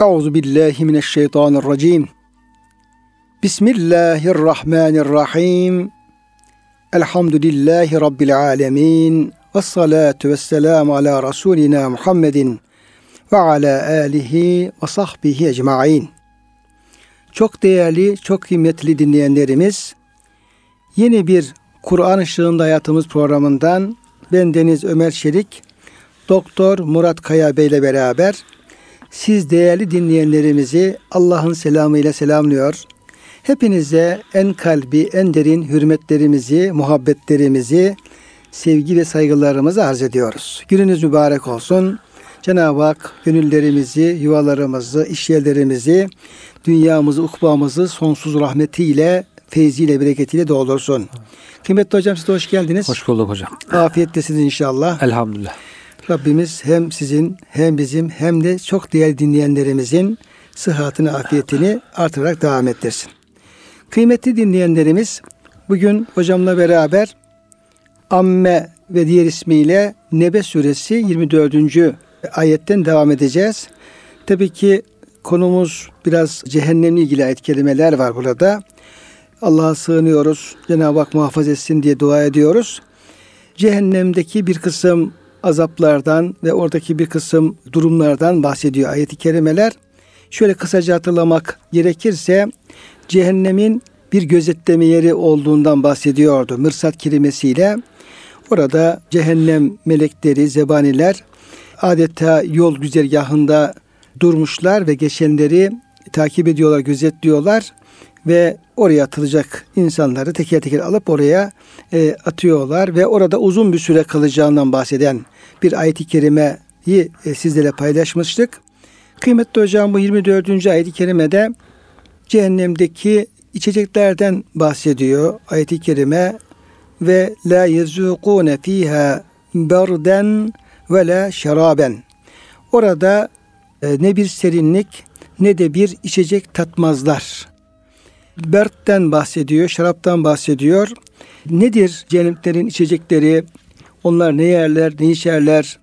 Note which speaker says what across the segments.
Speaker 1: Euzu billahi mineşşeytanirracim. Bismillahirrahmanirrahim. Elhamdülillahi rabbil alamin. Ves salatu vesselamu ala rasulina Muhammedin ve ala alihi ve sahbihi ecmaîn. Çok değerli, çok kıymetli dinleyenlerimiz, yeni bir Kur'an ışığında hayatımız programından ben Deniz Ömer Şerik, Doktor Murat Kaya Bey ile beraber siz değerli dinleyenlerimizi Allah'ın selamıyla selamlıyor. Hepinize en kalbi, en derin hürmetlerimizi, muhabbetlerimizi, sevgi ve saygılarımızı arz ediyoruz. Gününüz mübarek olsun. Cenab-ı Hak gönüllerimizi, yuvalarımızı, işyerlerimizi, dünyamızı, ukbamızı sonsuz rahmetiyle, feyziyle, bereketiyle doldursun. Kıymetli hocam siz de hoş geldiniz.
Speaker 2: Hoş bulduk hocam.
Speaker 1: Afiyettesiniz inşallah.
Speaker 2: Elhamdülillah.
Speaker 1: Rabbimiz hem sizin hem bizim hem de çok değerli dinleyenlerimizin sıhhatini, afiyetini artırarak devam ettirsin. Kıymetli dinleyenlerimiz bugün hocamla beraber Amme ve diğer ismiyle Nebe suresi 24. ayetten devam edeceğiz. Tabii ki konumuz biraz cehennemle ilgili ayet kelimeler var burada. Allah'a sığınıyoruz. Cenab-ı Hak muhafaza etsin diye dua ediyoruz. Cehennemdeki bir kısım azaplardan ve oradaki bir kısım durumlardan bahsediyor ayet-i kerimeler. Şöyle kısaca hatırlamak gerekirse cehennemin bir gözetleme yeri olduğundan bahsediyordu mırsat kelimesiyle. Orada cehennem melekleri, zebaniler adeta yol güzergahında durmuşlar ve geçenleri takip ediyorlar, gözetliyorlar ve oraya atılacak insanları teker teker alıp oraya e, atıyorlar ve orada uzun bir süre kalacağından bahseden bir ayet-i kerimeyi e, sizlerle paylaşmıştık. Kıymetli hocam bu 24. ayet-i kerimede cehennemdeki içeceklerden bahsediyor ayet-i kerime ve la yezukune fiha berden ve la şeraben. Orada e, ne bir serinlik ne de bir içecek tatmazlar. Bert'ten bahsediyor, şaraptan bahsediyor. Nedir cennetlerin içecekleri? Onlar ne yerler, ne içerler?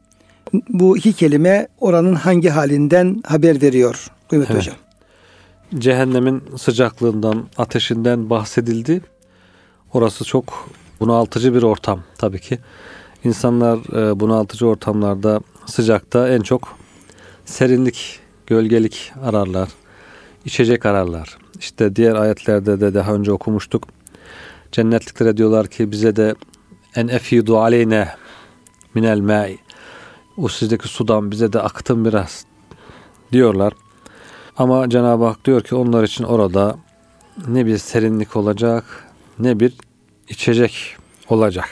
Speaker 1: Bu iki kelime oranın hangi halinden haber veriyor Kıymet evet. Hocam.
Speaker 2: Cehennemin sıcaklığından, ateşinden bahsedildi. Orası çok bunaltıcı bir ortam tabii ki. İnsanlar e, bunaltıcı ortamlarda sıcakta en çok serinlik, gölgelik ararlar. içecek ararlar. İşte diğer ayetlerde de daha önce okumuştuk. Cennetliklere diyorlar ki bize de en efidu aleyne minel ma'i o sizdeki sudan bize de akıtın biraz diyorlar. Ama Cenab-ı Hak diyor ki onlar için orada ne bir serinlik olacak ne bir içecek olacak.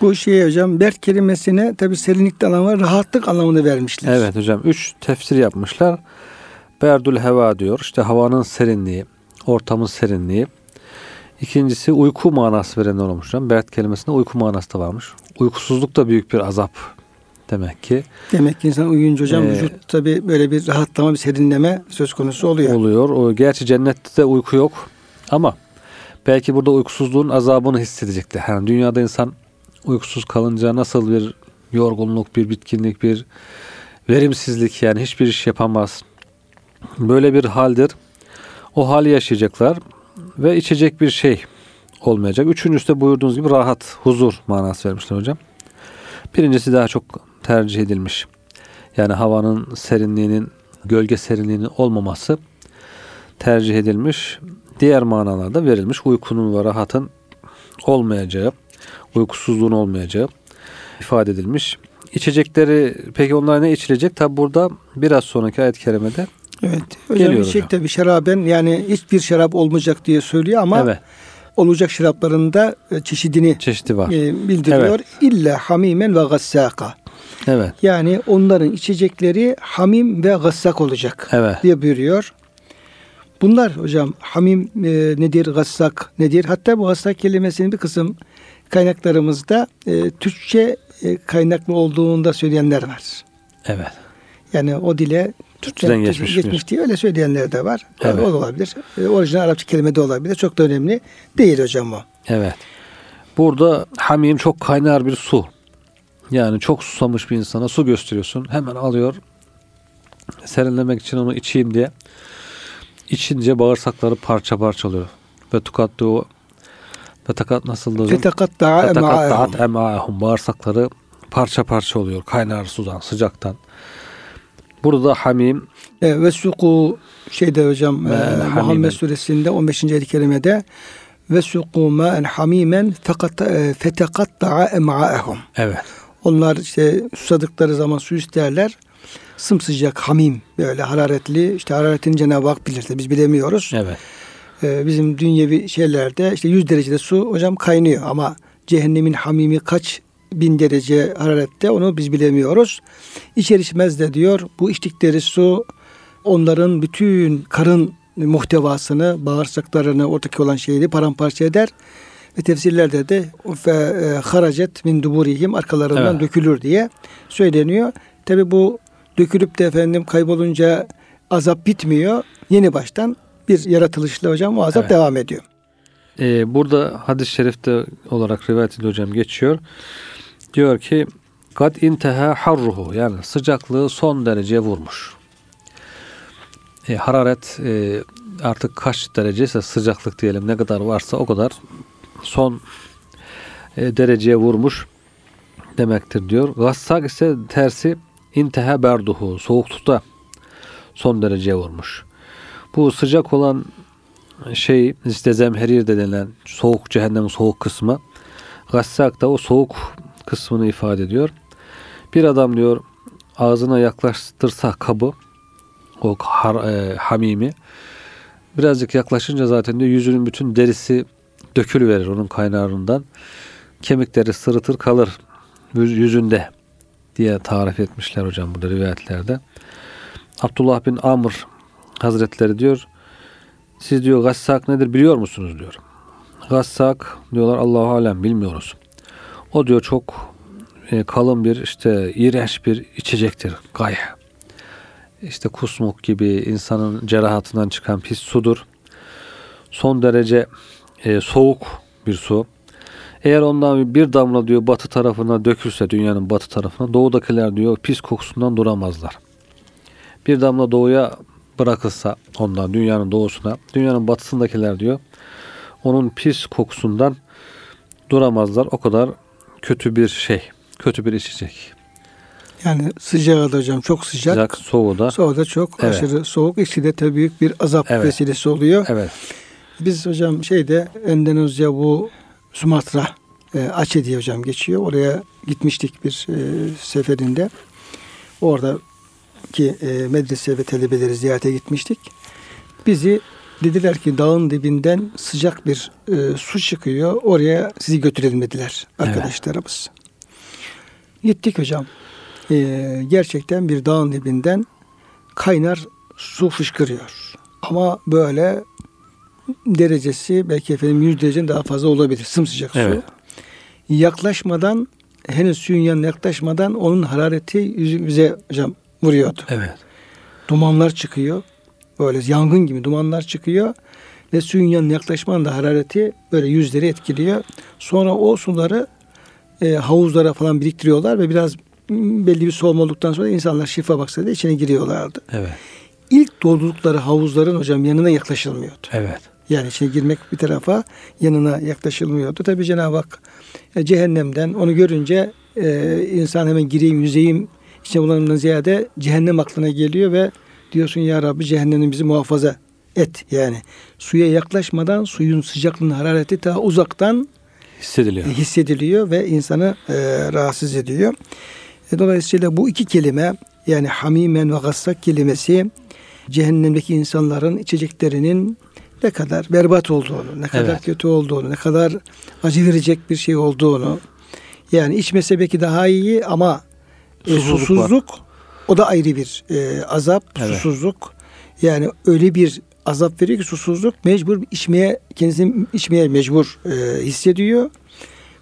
Speaker 1: Bu şey hocam bert kelimesine tabi serinlik anlamı rahatlık anlamını vermişler.
Speaker 2: Evet hocam üç tefsir yapmışlar. Berdül heva diyor işte havanın serinliği, ortamın serinliği. İkincisi uyku manası veren olmuş hocam. Bert kelimesinde uyku manası da varmış. Uykusuzluk da büyük bir azap demek ki.
Speaker 1: Demek ki insan uyuyunca hocam ee, vücut tabi böyle bir rahatlama, bir serinleme söz konusu oluyor.
Speaker 2: Oluyor. O, gerçi cennette de uyku yok ama belki burada uykusuzluğun azabını hissedecekler. Yani dünyada insan uykusuz kalınca nasıl bir yorgunluk, bir bitkinlik, bir verimsizlik yani hiçbir iş yapamaz. Böyle bir haldir. O hali yaşayacaklar ve içecek bir şey olmayacak. Üçüncüsü de buyurduğunuz gibi rahat, huzur manası vermişler hocam. Birincisi daha çok tercih edilmiş. Yani havanın serinliğinin, gölge serinliğinin olmaması tercih edilmiş. Diğer manalarda verilmiş. Uykunun ve rahatın olmayacağı, uykusuzluğun olmayacağı ifade edilmiş. İçecekleri peki onlar ne içilecek? Tabi burada biraz sonraki ayet-i kerimede
Speaker 1: Evet. Hocam içecek tabi şaraben yani hiçbir şarap olmayacak diye söylüyor ama evet. olacak şarapların da e, çeşidini
Speaker 2: çeşidi var.
Speaker 1: E, bildiriyor. Evet. İlla hamimen ve gassaka.
Speaker 2: Evet.
Speaker 1: Yani onların içecekleri hamim ve gassak olacak evet. diye buyuruyor. Bunlar hocam hamim e, nedir, gassak nedir? Hatta bu gassak kelimesinin bir kısım kaynaklarımızda e, Türkçe e, kaynaklı olduğunda söyleyenler var.
Speaker 2: Evet.
Speaker 1: Yani o dile
Speaker 2: Türkçeden geçmiş.
Speaker 1: Geçmiş diye öyle söyleyenler de var. Evet. O da olabilir. E, orijinal Arapça kelime de olabilir. Çok da önemli değil hocam o.
Speaker 2: Evet. Burada hamim çok kaynar bir su. Yani çok susamış bir insana su gösteriyorsun. Hemen alıyor. serinlemek için onu içeyim diye içince bağırsakları parça parça oluyor. Ve tukattu ve takat nasıldı hocam?
Speaker 1: Fetekatta'a em'a'ehum.
Speaker 2: Bağırsakları parça parça oluyor. Kaynar sudan, sıcaktan. Burada hamim
Speaker 1: E, Ve suku şeyde hocam e. Muhammed suresinde 15. ayet-i kerimede ve suku ma'en hamimen fakat e, fetekatta'a em'a'ehum.
Speaker 2: evet.
Speaker 1: Onlar işte susadıkları zaman su isterler. Sımsıcak, hamim, böyle hararetli. işte hararetini Cenab-ı Hak bilir de biz bilemiyoruz.
Speaker 2: Evet.
Speaker 1: Ee, bizim dünyevi şeylerde işte 100 derecede su hocam kaynıyor ama cehennemin hamimi kaç bin derece hararette onu biz bilemiyoruz. İçer içmez de diyor bu içtikleri su onların bütün karın muhtevasını, bağırsaklarını, oradaki olan şeyi paramparça eder. Ve tefsirlerde de ve e, haracet min duburihim arkalarından
Speaker 2: Evet.
Speaker 1: dökülür diye söyleniyor. Tabi bu dökülüp de efendim kaybolunca azap bitmiyor. Yeni baştan bir yaratılışla hocam o azap
Speaker 2: Evet.
Speaker 1: devam ediyor.
Speaker 2: Ee, burada hadis-i şerifte olarak rivayet ediyor hocam geçiyor. Diyor ki kad inteha harruhu yani sıcaklığı son dereceye vurmuş. E, hararet e, artık kaç dereceyse sıcaklık diyelim ne kadar varsa o kadar son e, dereceye vurmuş demektir diyor. Gassak ise tersi inteha berduhu soğuklukta son dereceye vurmuş. Bu sıcak olan şey işte zemherir de denilen soğuk cehennemin soğuk kısmı. Gassak da o soğuk kısmını ifade ediyor. Bir adam diyor ağzına yaklaştırsa kabı o har, e, hamimi birazcık yaklaşınca zaten diyor yüzünün bütün derisi dökülüverir onun kaynağından. Kemikleri sırıtır kalır yüz- yüzünde diye tarif etmişler hocam burada rivayetlerde. Abdullah bin Amr Hazretleri diyor siz diyor gassak nedir biliyor musunuz diyor. Gassak diyorlar Allahu alem bilmiyoruz. O diyor çok e, kalın bir işte iğrenç bir içecektir. Gayh. İşte kusmuk gibi insanın cerahatından çıkan pis sudur. Son derece e, soğuk bir su. Eğer ondan bir damla diyor batı tarafına dökülse dünyanın batı tarafına doğudakiler diyor pis kokusundan duramazlar. Bir damla doğuya bırakılsa ondan dünyanın doğusuna dünyanın batısındakiler diyor onun pis kokusundan duramazlar. O kadar kötü bir şey. Kötü bir içecek.
Speaker 1: Yani sıcağı da hocam çok sıcak.
Speaker 2: Sıcak, soğuğu da.
Speaker 1: Soğuğu da çok
Speaker 2: Evet.
Speaker 1: aşırı soğuk. İkisi de tabii büyük bir azap
Speaker 2: Evet.
Speaker 1: vesilesi oluyor.
Speaker 2: Evet.
Speaker 1: Biz hocam şeyde Endonezya bu Sumatra e, Aceh diye hocam geçiyor. Oraya gitmiştik bir e, seferinde. Oradaki e, medrese ve talebeleri ziyarete gitmiştik. Bizi dediler ki dağın dibinden sıcak bir e, su çıkıyor. Oraya sizi götürelim dediler arkadaşlarımız. Gittik hocam. E, gerçekten bir dağın dibinden kaynar su fışkırıyor. Ama böyle derecesi belki efendim 100 derecenin daha fazla olabilir. Sımsıcak su.
Speaker 2: Evet.
Speaker 1: Yaklaşmadan henüz suyun yanına yaklaşmadan onun harareti yüzümüze hocam vuruyordu.
Speaker 2: Evet.
Speaker 1: Dumanlar çıkıyor. Böyle yangın gibi dumanlar çıkıyor. Ve suyun yanına yaklaşmanın da harareti böyle yüzleri etkiliyor. Sonra o suları e, havuzlara falan biriktiriyorlar ve biraz mm, belli bir soğuma olduktan sonra insanlar şifa baksa da içine giriyorlardı.
Speaker 2: Evet.
Speaker 1: İlk doldurdukları havuzların hocam yanına yaklaşılmıyordu.
Speaker 2: Evet.
Speaker 1: Yani içine girmek bir tarafa yanına yaklaşılmıyordu. Tabi Cenab-ı Hak e, cehennemden onu görünce e, insan hemen gireyim yüzeyim içine bulanımdan ziyade cehennem aklına geliyor ve diyorsun ya Rabbi cehennemden bizi muhafaza et. Yani suya yaklaşmadan suyun sıcaklığının harareti ta uzaktan
Speaker 2: Hissediliyor.
Speaker 1: hissediliyor ve insanı e, rahatsız ediyor. E, dolayısıyla bu iki kelime yani hamimen ve gassak kelimesi cehennemdeki insanların içeceklerinin ne kadar berbat olduğunu, ne kadar
Speaker 2: Evet.
Speaker 1: kötü olduğunu, ne kadar acı verecek bir şey olduğunu yani içmese belki daha iyi ama e,
Speaker 2: Susuzluk var.
Speaker 1: O da ayrı bir e, azap,
Speaker 2: Evet.
Speaker 1: susuzluk. Yani öyle bir azap veriyor ki susuzluk mecbur içmeye kendisini içmeye mecbur e, hissediyor.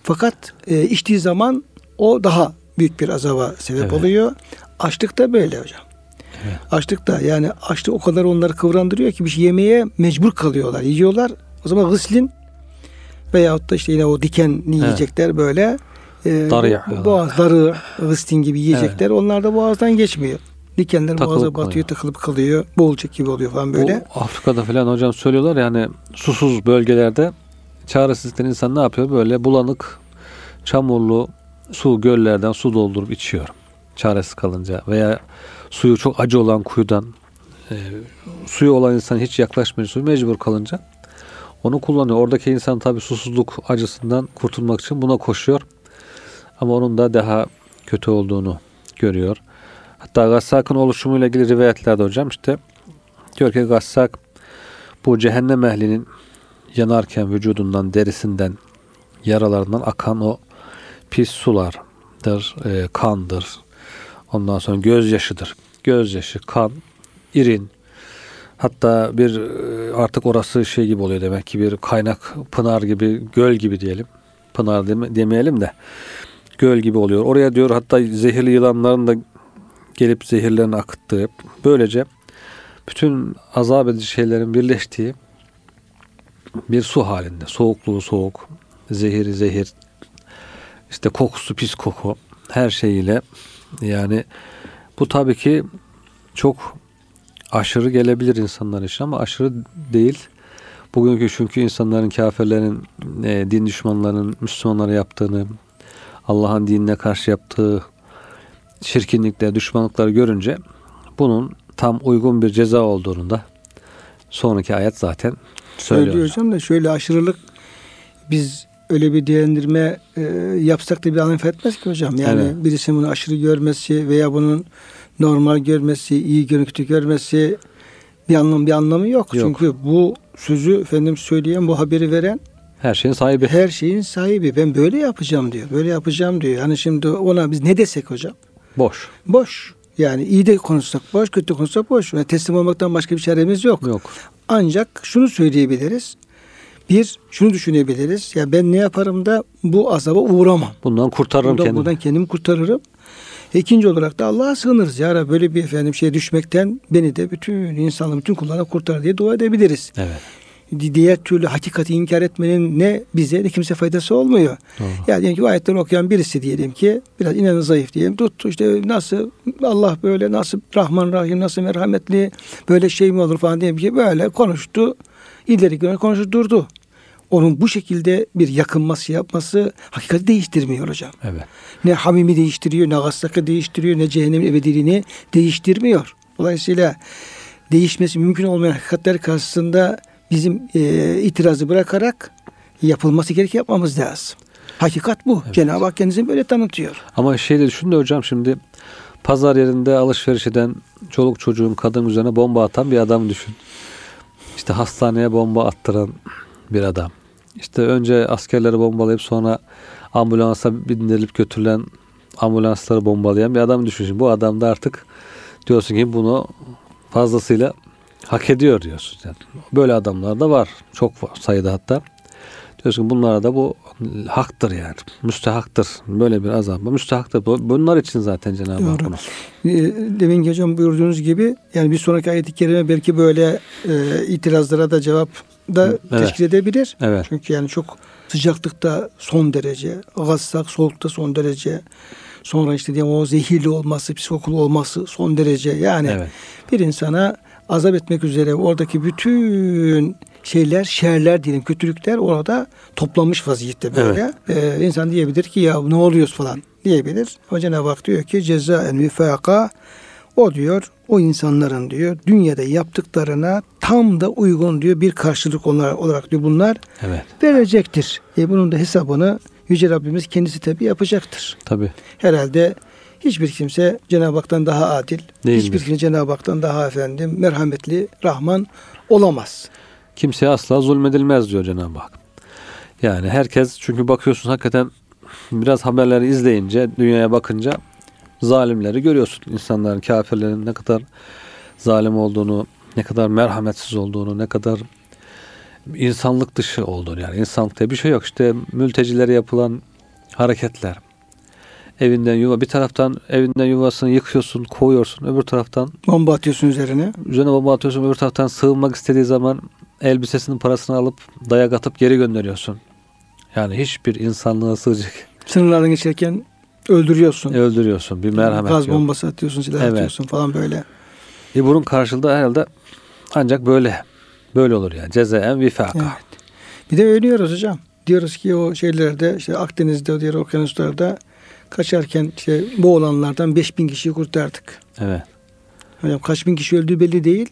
Speaker 1: Fakat e, içtiği zaman o daha büyük bir azaba sebep
Speaker 2: Evet.
Speaker 1: oluyor. Açlık da böyle hocam.
Speaker 2: Evet.
Speaker 1: Açlık da yani açlık o kadar onları kıvrandırıyor ki bir şey yemeye mecbur kalıyorlar. Yiyorlar. O zaman gıslin veyahut da işte yine o dikenli
Speaker 2: Evet.
Speaker 1: yiyecekler böyle e,
Speaker 2: Darı
Speaker 1: boğazları gıslin gibi yiyecekler. Onlar da boğazdan geçmiyor. Dikenler
Speaker 2: Takılıp
Speaker 1: boğaza batıyor, takılıp kalıyor. Boğulacak gibi oluyor falan böyle.
Speaker 2: Bu Afrika'da falan hocam söylüyorlar yani susuz bölgelerde çaresizlikten insan ne yapıyor? Böyle bulanık, çamurlu su göllerden su doldurup içiyor. Çaresiz kalınca veya suyu çok acı olan kuyudan e, suyu olan insan hiç yaklaşmıyor suyu mecbur kalınca onu kullanıyor. Oradaki insan tabi susuzluk acısından kurtulmak için buna koşuyor. Ama onun da daha kötü olduğunu görüyor. Hatta Gassak'ın oluşumuyla ilgili rivayetlerde hocam işte diyor ki Gassak bu cehennem ehlinin yanarken vücudundan, derisinden, yaralarından akan o pis sulardır, e, kandır. Ondan sonra gözyaşıdır. Gözyaşı, kan, irin. Hatta bir e, artık orası şey gibi oluyor demek ki bir kaynak, pınar gibi, göl gibi diyelim. Pınar deme, demeyelim de göl gibi oluyor. Oraya diyor hatta zehirli yılanların da gelip zehirlerini akıttığı böylece bütün azap edici şeylerin birleştiği bir su halinde. Soğukluğu soğuk, zehiri zehir, işte kokusu pis koku her şeyiyle yani bu tabii ki çok aşırı gelebilir insanlar için ama aşırı değil. Bugünkü çünkü insanların kafirlerin, e, din düşmanlarının Müslümanlara yaptığını, Allah'ın dinine karşı yaptığı çirkinlikler, düşmanlıkları görünce bunun tam uygun bir ceza olduğunu da sonraki ayet zaten söylüyor.
Speaker 1: Söylüyor hocam da şöyle aşırılık biz öyle bir değerlendirme e, yapsak da bir anlam ifade etmez ki hocam. Yani
Speaker 2: Evet.
Speaker 1: birisinin bunu aşırı görmesi veya bunun normal görmesi, iyi görüntü görmesi bir anlam bir anlamı yok.
Speaker 2: Yok.
Speaker 1: Çünkü bu sözü efendim söyleyen, bu haberi veren
Speaker 2: Her şeyin sahibi.
Speaker 1: her şeyin sahibi. Ben böyle yapacağım diyor. Böyle yapacağım diyor. Hani şimdi ona biz ne desek hocam?
Speaker 2: Boş.
Speaker 1: Boş. Yani iyi de konuşsak boş, kötü de konuşsak boş. Yani teslim olmaktan başka bir çaremiz yok.
Speaker 2: Yok.
Speaker 1: Ancak şunu söyleyebiliriz. Bir, şunu düşünebiliriz. Ya ben ne yaparım da bu azaba uğramam.
Speaker 2: Bundan kurtarırım
Speaker 1: Buradan,
Speaker 2: kendimi.
Speaker 1: buradan kendimi kurtarırım. İkinci olarak da Allah'a sığınırız. Ya Rabbi böyle bir efendim şey düşmekten beni de bütün insanlığı, bütün kullarına kurtar diye dua edebiliriz.
Speaker 2: Evet.
Speaker 1: Di- Diğer türlü hakikati inkar etmenin ne bize ne kimse faydası olmuyor.
Speaker 2: Doğru.
Speaker 1: Yani diyelim ki bu ayetleri okuyan birisi diyelim ki biraz inanı zayıf diyelim. Tuttu işte nasıl Allah böyle nasıl Rahman Rahim nasıl merhametli böyle şey mi olur falan diyelim ki böyle konuştu. ileri göre konuştu durdu. Onun bu şekilde bir yakınması yapması hakikati değiştirmiyor hocam.
Speaker 2: Evet.
Speaker 1: Ne Hamim'i değiştiriyor, ne Gassak'ı değiştiriyor, ne cehennemin ebediliğini değiştirmiyor. Dolayısıyla değişmesi mümkün olmayan hakikatler karşısında bizim e, itirazı bırakarak yapılması gereken yapmamız lazım. Hakikat bu. Cenab-ı Hak kendisini böyle tanıtıyor.
Speaker 2: Ama şey de düşün de hocam şimdi pazar yerinde alışveriş eden çoluk çocuğun kadın üzerine bomba atan bir adam düşün. İşte hastaneye bomba attıran bir adam. İşte önce askerleri bombalayıp sonra ambulansa bindirilip götürülen ambulansları bombalayan bir adam düşün. Şimdi bu adam da artık diyorsun ki bunu fazlasıyla hak ediyor diyorsun. Yani böyle adamlar da var. Çok var sayıda hatta. Diyorsun ki bunlara da bu haktır yani. Müstehaktır. Böyle bir azap. Müstehaktır. Bu- Bunlar için zaten Cenab-ı Hak bunu.
Speaker 1: Demin hocam buyurduğunuz gibi yani bir sonraki ayet-i kerime belki böyle e, itirazlara da cevap da
Speaker 2: Evet.
Speaker 1: teşkil edebilir.
Speaker 2: Evet.
Speaker 1: Çünkü yani çok sıcaklıkta son derece, gazsak soğukta son derece, sonra işte diyelim o zehirli olması, psikokul olması son derece. Yani
Speaker 2: Evet.
Speaker 1: bir insana azap etmek üzere oradaki bütün şeyler, şerler diyelim, kötülükler orada toplanmış vaziyette böyle. Ee, insan diyebilir ki ya ne oluyoruz falan diyebilir. Ama Cenab-ı Hak diyor ki cezaen vifaka o diyor o insanların diyor dünyada yaptıklarına tam da uygun diyor bir karşılık onlar olarak diyor bunlar
Speaker 2: Evet.
Speaker 1: verecektir. E bunun da hesabını Yüce Rabbimiz kendisi tabi yapacaktır.
Speaker 2: Tabii.
Speaker 1: Herhalde hiçbir kimse Cenab-ı Hak'tan daha adil,
Speaker 2: Değil
Speaker 1: hiçbir
Speaker 2: mi?
Speaker 1: kimse Cenab-ı Hak'tan daha efendim merhametli, rahman olamaz.
Speaker 2: Kimseye asla zulmedilmez diyor Cenab-ı Hak. Yani herkes çünkü bakıyorsun hakikaten biraz haberleri izleyince, dünyaya bakınca zalimleri görüyorsun. İnsanların, kafirlerin ne kadar zalim olduğunu, ne kadar merhametsiz olduğunu, ne kadar insanlık dışı olduğunu yani insanlıkta bir şey yok. İşte mültecilere yapılan hareketler. Evinden yuva bir taraftan evinden yuvasını yıkıyorsun, kovuyorsun. Öbür taraftan
Speaker 1: Bomba atıyorsun üzerine.
Speaker 2: Üzerine bomba atıyorsun öbür taraftan sığınmak istediği zaman elbisesinin parasını alıp dayak atıp geri gönderiyorsun. Yani hiçbir insanlığa sığacak.
Speaker 1: Sınırlardan geçerken öldürüyorsun.
Speaker 2: öldürüyorsun. Bir merhamet
Speaker 1: Gaz
Speaker 2: yok.
Speaker 1: bombası atıyorsun, silah
Speaker 2: Evet.
Speaker 1: atıyorsun falan böyle.
Speaker 2: E bunun karşılığı herhalde ancak böyle. Böyle olur yani. Cezaen vifaka.
Speaker 1: Evet. Bir de ölüyoruz hocam. Diyoruz ki o şeylerde işte Akdeniz'de diğer okyanuslarda kaçarken işte boğulanlardan 5000 kişiyi kurtardık.
Speaker 2: Evet.
Speaker 1: Hocam kaç bin kişi öldüğü belli değil.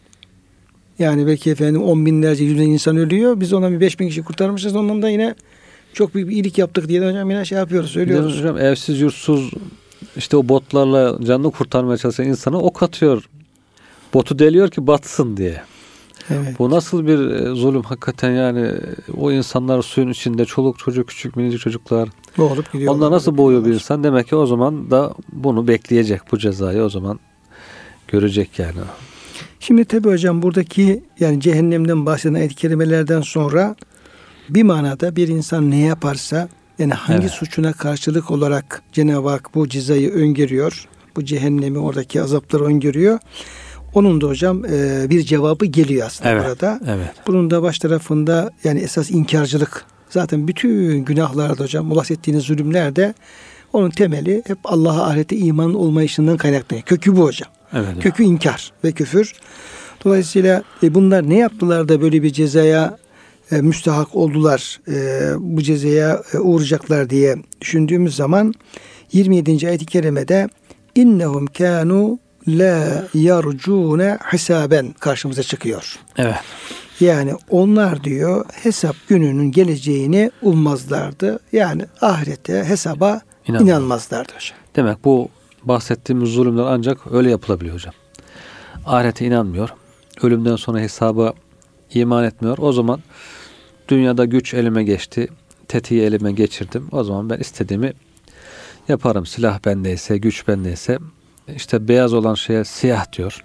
Speaker 1: Yani belki efendim on binlerce, yüz insan ölüyor. Biz ondan bir beş bin kişi kurtarmışız. Ondan da yine çok büyük bir iyilik yaptık diye de hocam yine şey yapıyoruz,
Speaker 2: Bir
Speaker 1: söylüyoruz.
Speaker 2: hocam evsiz yurtsuz işte o botlarla canını kurtarmaya çalışan insana ok atıyor. Botu deliyor ki batsın diye.
Speaker 1: Evet.
Speaker 2: Bu nasıl bir e, zulüm hakikaten yani o insanlar suyun içinde çoluk çocuk küçük minicik çocuklar
Speaker 1: Boğulup gidiyor.
Speaker 2: onlar nasıl boğuyor bir insan demek ki o zaman da bunu bekleyecek bu cezayı o zaman görecek yani.
Speaker 1: Şimdi tabi hocam buradaki yani cehennemden bahseden ayet kelimelerden sonra bir manada bir insan ne yaparsa yani hangi
Speaker 2: Evet.
Speaker 1: suçuna karşılık olarak Cenab-ı Hak bu cezayı öngörüyor. Bu cehennemi oradaki azapları öngörüyor. Onun da hocam e, bir cevabı geliyor aslında
Speaker 2: Evet.
Speaker 1: burada.
Speaker 2: Evet.
Speaker 1: Bunun da baş tarafında yani esas inkarcılık. Zaten bütün günahlarda hocam bahsettiğiniz zulümlerde onun temeli hep Allah'a ahirete iman olmayışından kaynaklanıyor. Kökü bu hocam.
Speaker 2: Evet.
Speaker 1: Kökü inkar ve küfür. Dolayısıyla e, bunlar ne yaptılar da böyle bir cezaya e, müstahak oldular, e, bu cezaya e, uğrayacaklar diye düşündüğümüz zaman 27. ayet-i kerimede innehum kanu la yarcune hisaben karşımıza çıkıyor.
Speaker 2: Evet.
Speaker 1: Yani onlar diyor hesap gününün geleceğini ummazlardı. Yani ahirete hesaba
Speaker 2: İnanmaz.
Speaker 1: inanmazlardı hocam.
Speaker 2: Demek bu bahsettiğimiz zulümler ancak öyle yapılabiliyor hocam. Ahirete inanmıyor. Ölümden sonra hesaba iman etmiyor. O zaman dünyada güç elime geçti. Tetiği elime geçirdim. O zaman ben istediğimi yaparım. Silah bendeyse, güç bendeyse. İşte beyaz olan şeye siyah diyor.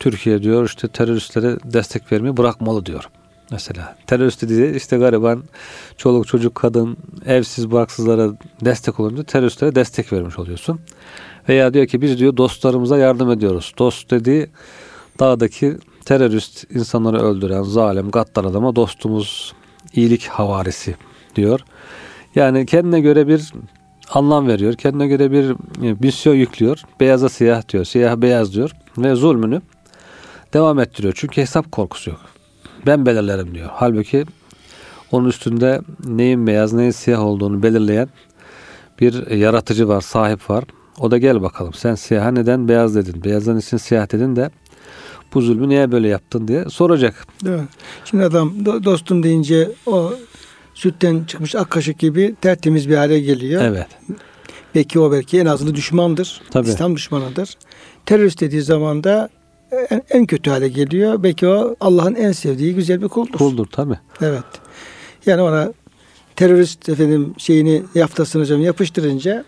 Speaker 2: Türkiye diyor işte teröristlere destek vermeyi bırakmalı diyor. Mesela terörist dediği işte gariban çoluk çocuk kadın evsiz barksızlara destek olunca teröristlere destek vermiş oluyorsun. Veya diyor ki biz diyor dostlarımıza yardım ediyoruz. Dost dediği dağdaki terörist insanları öldüren zalim gaddar adama dostumuz iyilik havarisi diyor. Yani kendine göre bir anlam veriyor. Kendine göre bir e, misyon yüklüyor. Beyaza siyah diyor. Siyah beyaz diyor. Ve zulmünü devam ettiriyor. Çünkü hesap korkusu yok. Ben belirlerim diyor. Halbuki onun üstünde neyin beyaz neyin siyah olduğunu belirleyen bir yaratıcı var, sahip var. O da gel bakalım sen siyaha neden beyaz dedin, beyazdan için siyah dedin de bu zulmü niye böyle yaptın diye soracak.
Speaker 1: Mi? Şimdi adam do- dostum deyince o sütten çıkmış ak kaşık gibi tertemiz bir hale geliyor.
Speaker 2: Evet.
Speaker 1: Belki o belki en azılı düşmandır.
Speaker 2: Tabii.
Speaker 1: İslam düşmanıdır. Terörist dediği zaman da en, en kötü hale geliyor. Belki o Allah'ın en sevdiği güzel bir kuldur.
Speaker 2: Kuldur tabi.
Speaker 1: Evet. Yani ona terörist efendim şeyini yaftasını hocam yapıştırınca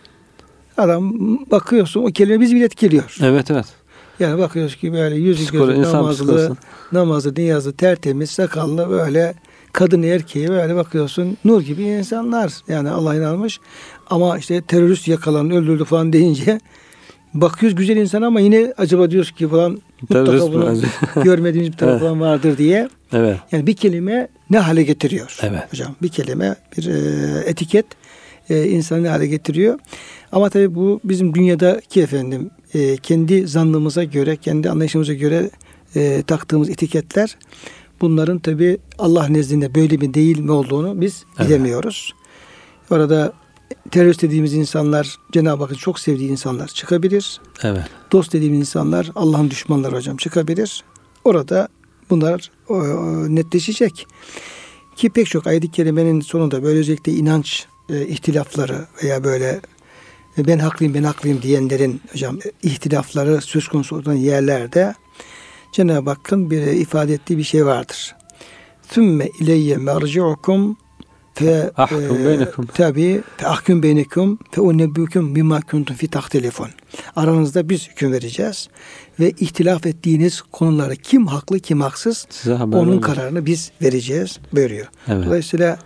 Speaker 1: adam bakıyorsun o kelime biz bile etkiliyor.
Speaker 2: Evet evet.
Speaker 1: Yani bakıyoruz ki böyle yüzü gözü namazlı, namazlı, niyazlı, tertemiz, sakallı böyle kadın erkeği böyle bakıyorsun nur gibi insanlar. Yani Allah'a inanmış. Ama işte terörist yakalandı, öldürdü falan deyince bakıyoruz güzel insan ama yine acaba diyoruz ki falan
Speaker 2: Terörist
Speaker 1: mutlaka
Speaker 2: mi?
Speaker 1: bunun görmediğimiz bir tarafı
Speaker 2: Evet.
Speaker 1: falan vardır diye.
Speaker 2: Evet.
Speaker 1: Yani bir kelime ne hale getiriyor?
Speaker 2: Evet.
Speaker 1: Hocam bir kelime, bir e, etiket e, insanı ne hale getiriyor? Ama tabii bu bizim dünyadaki efendim e, kendi zannımıza göre, kendi anlayışımıza göre e, taktığımız etiketler bunların tabii Allah nezdinde böyle mi değil mi olduğunu biz
Speaker 2: Evet.
Speaker 1: bilemiyoruz. Orada terörist dediğimiz insanlar Cenab-ı Hakk'ın çok sevdiği insanlar çıkabilir.
Speaker 2: Evet.
Speaker 1: Dost dediğimiz insanlar Allah'ın düşmanları hocam çıkabilir. Orada bunlar o, o, netleşecek. Ki pek çok ayet-i kerimenin sonunda böyle özellikle inanç e, ihtilafları veya böyle e, ben haklıyım ben haklıyım diyenlerin hocam e, ihtilafları söz konusu olan yerlerde Cenab-ı Hakk'ın bir ifade ettiği bir şey vardır. Sümme ileyye merci'ukum fe
Speaker 2: Ahkum beynekum.
Speaker 1: tabi fe ahkum beynekum fe unebbukum bima kuntum fi tahtelefon. Aranızda biz hüküm vereceğiz ve ihtilaf ettiğiniz konuları kim haklı kim haksız onun
Speaker 2: olacak.
Speaker 1: kararını biz vereceğiz buyuruyor.
Speaker 2: Evet.
Speaker 1: Dolayısıyla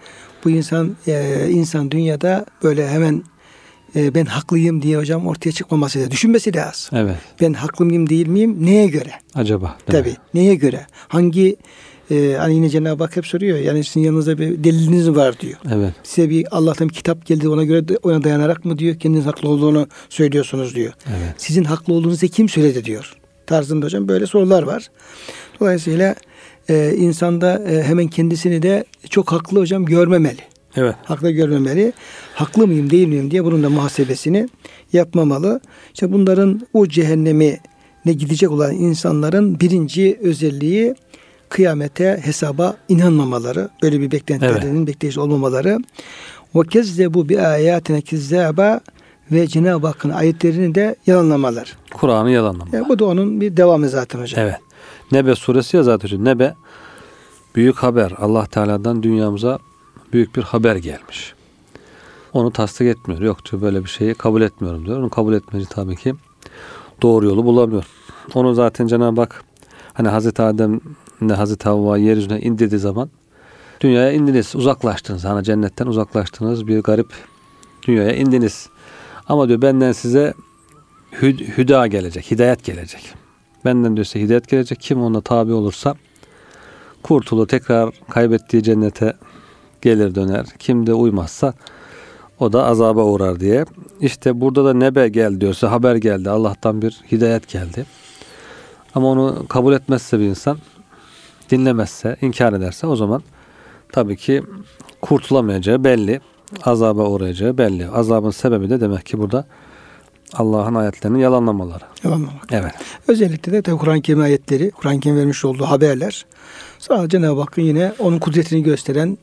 Speaker 1: bu insan e, insan dünyada böyle hemen e, ben haklıyım diye hocam ortaya çıkmaması lazım. Düşünmesi lazım.
Speaker 2: Evet.
Speaker 1: Ben haklı mıyım değil miyim? Neye göre?
Speaker 2: Acaba. değil mi?
Speaker 1: Tabii. Neye göre? Hangi e, hani yine Cenab-ı Hak hep soruyor. Yani sizin yanınızda bir deliliniz var diyor.
Speaker 2: Evet.
Speaker 1: Size bir Allah'tan bir kitap geldi ona göre ona dayanarak mı diyor kendiniz haklı olduğunu söylüyorsunuz diyor.
Speaker 2: Evet.
Speaker 1: Sizin haklı olduğunuzu kim söyledi diyor. Tarzında hocam böyle sorular var. Dolayısıyla e, insanda e, hemen kendisini de çok haklı hocam görmemeli.
Speaker 2: Evet.
Speaker 1: Haklı görmemeli. Haklı mıyım değil miyim diye bunun da muhasebesini yapmamalı. İşte bunların o cehennemi ne gidecek olan insanların birinci özelliği kıyamete hesaba inanmamaları. Böyle bir beklentilerinin bekleyiş olmamaları. Ve kezzebu bi ayatine kizzaba ve Cenab-ı Hakk'ın ayetlerini de yalanlamalar.
Speaker 2: Kur'an'ı yalanlama.
Speaker 1: Yani bu da onun bir devamı zaten hocam.
Speaker 2: Evet. Nebe suresi ya zaten hocam. Nebe büyük haber. Allah Teala'dan dünyamıza büyük bir haber gelmiş. Onu tasdik etmiyor. Yok diyor böyle bir şeyi kabul etmiyorum diyor. Onu kabul etmeci tabii ki doğru yolu bulamıyor. Onu zaten Cenab-ı Hak hani Hazreti Adem ile Hazreti Havva yeryüzüne indirdiği zaman dünyaya indiniz, uzaklaştınız. Hani cennetten uzaklaştınız, bir garip dünyaya indiniz. Ama diyor benden size hü- hüda gelecek, hidayet gelecek. Benden diyor size hidayet gelecek. Kim ona tabi olursa kurtulur, tekrar kaybettiği cennete gelir döner. Kim de uymazsa o da azaba uğrar diye. İşte burada da nebe gel diyorsa haber geldi. Allah'tan bir hidayet geldi. Ama onu kabul etmezse bir insan dinlemezse, inkar ederse o zaman tabii ki kurtulamayacağı belli. Azaba uğrayacağı belli. Azabın sebebi de demek ki burada Allah'ın ayetlerini yalanlamaları.
Speaker 1: Yalanlamak.
Speaker 2: Evet.
Speaker 1: Özellikle de Kur'an-ı Kerim ayetleri, Kur'an-ı Kerim vermiş olduğu haberler. Sonra Cenab-ı Hakk'ın yine onun kudretini gösteren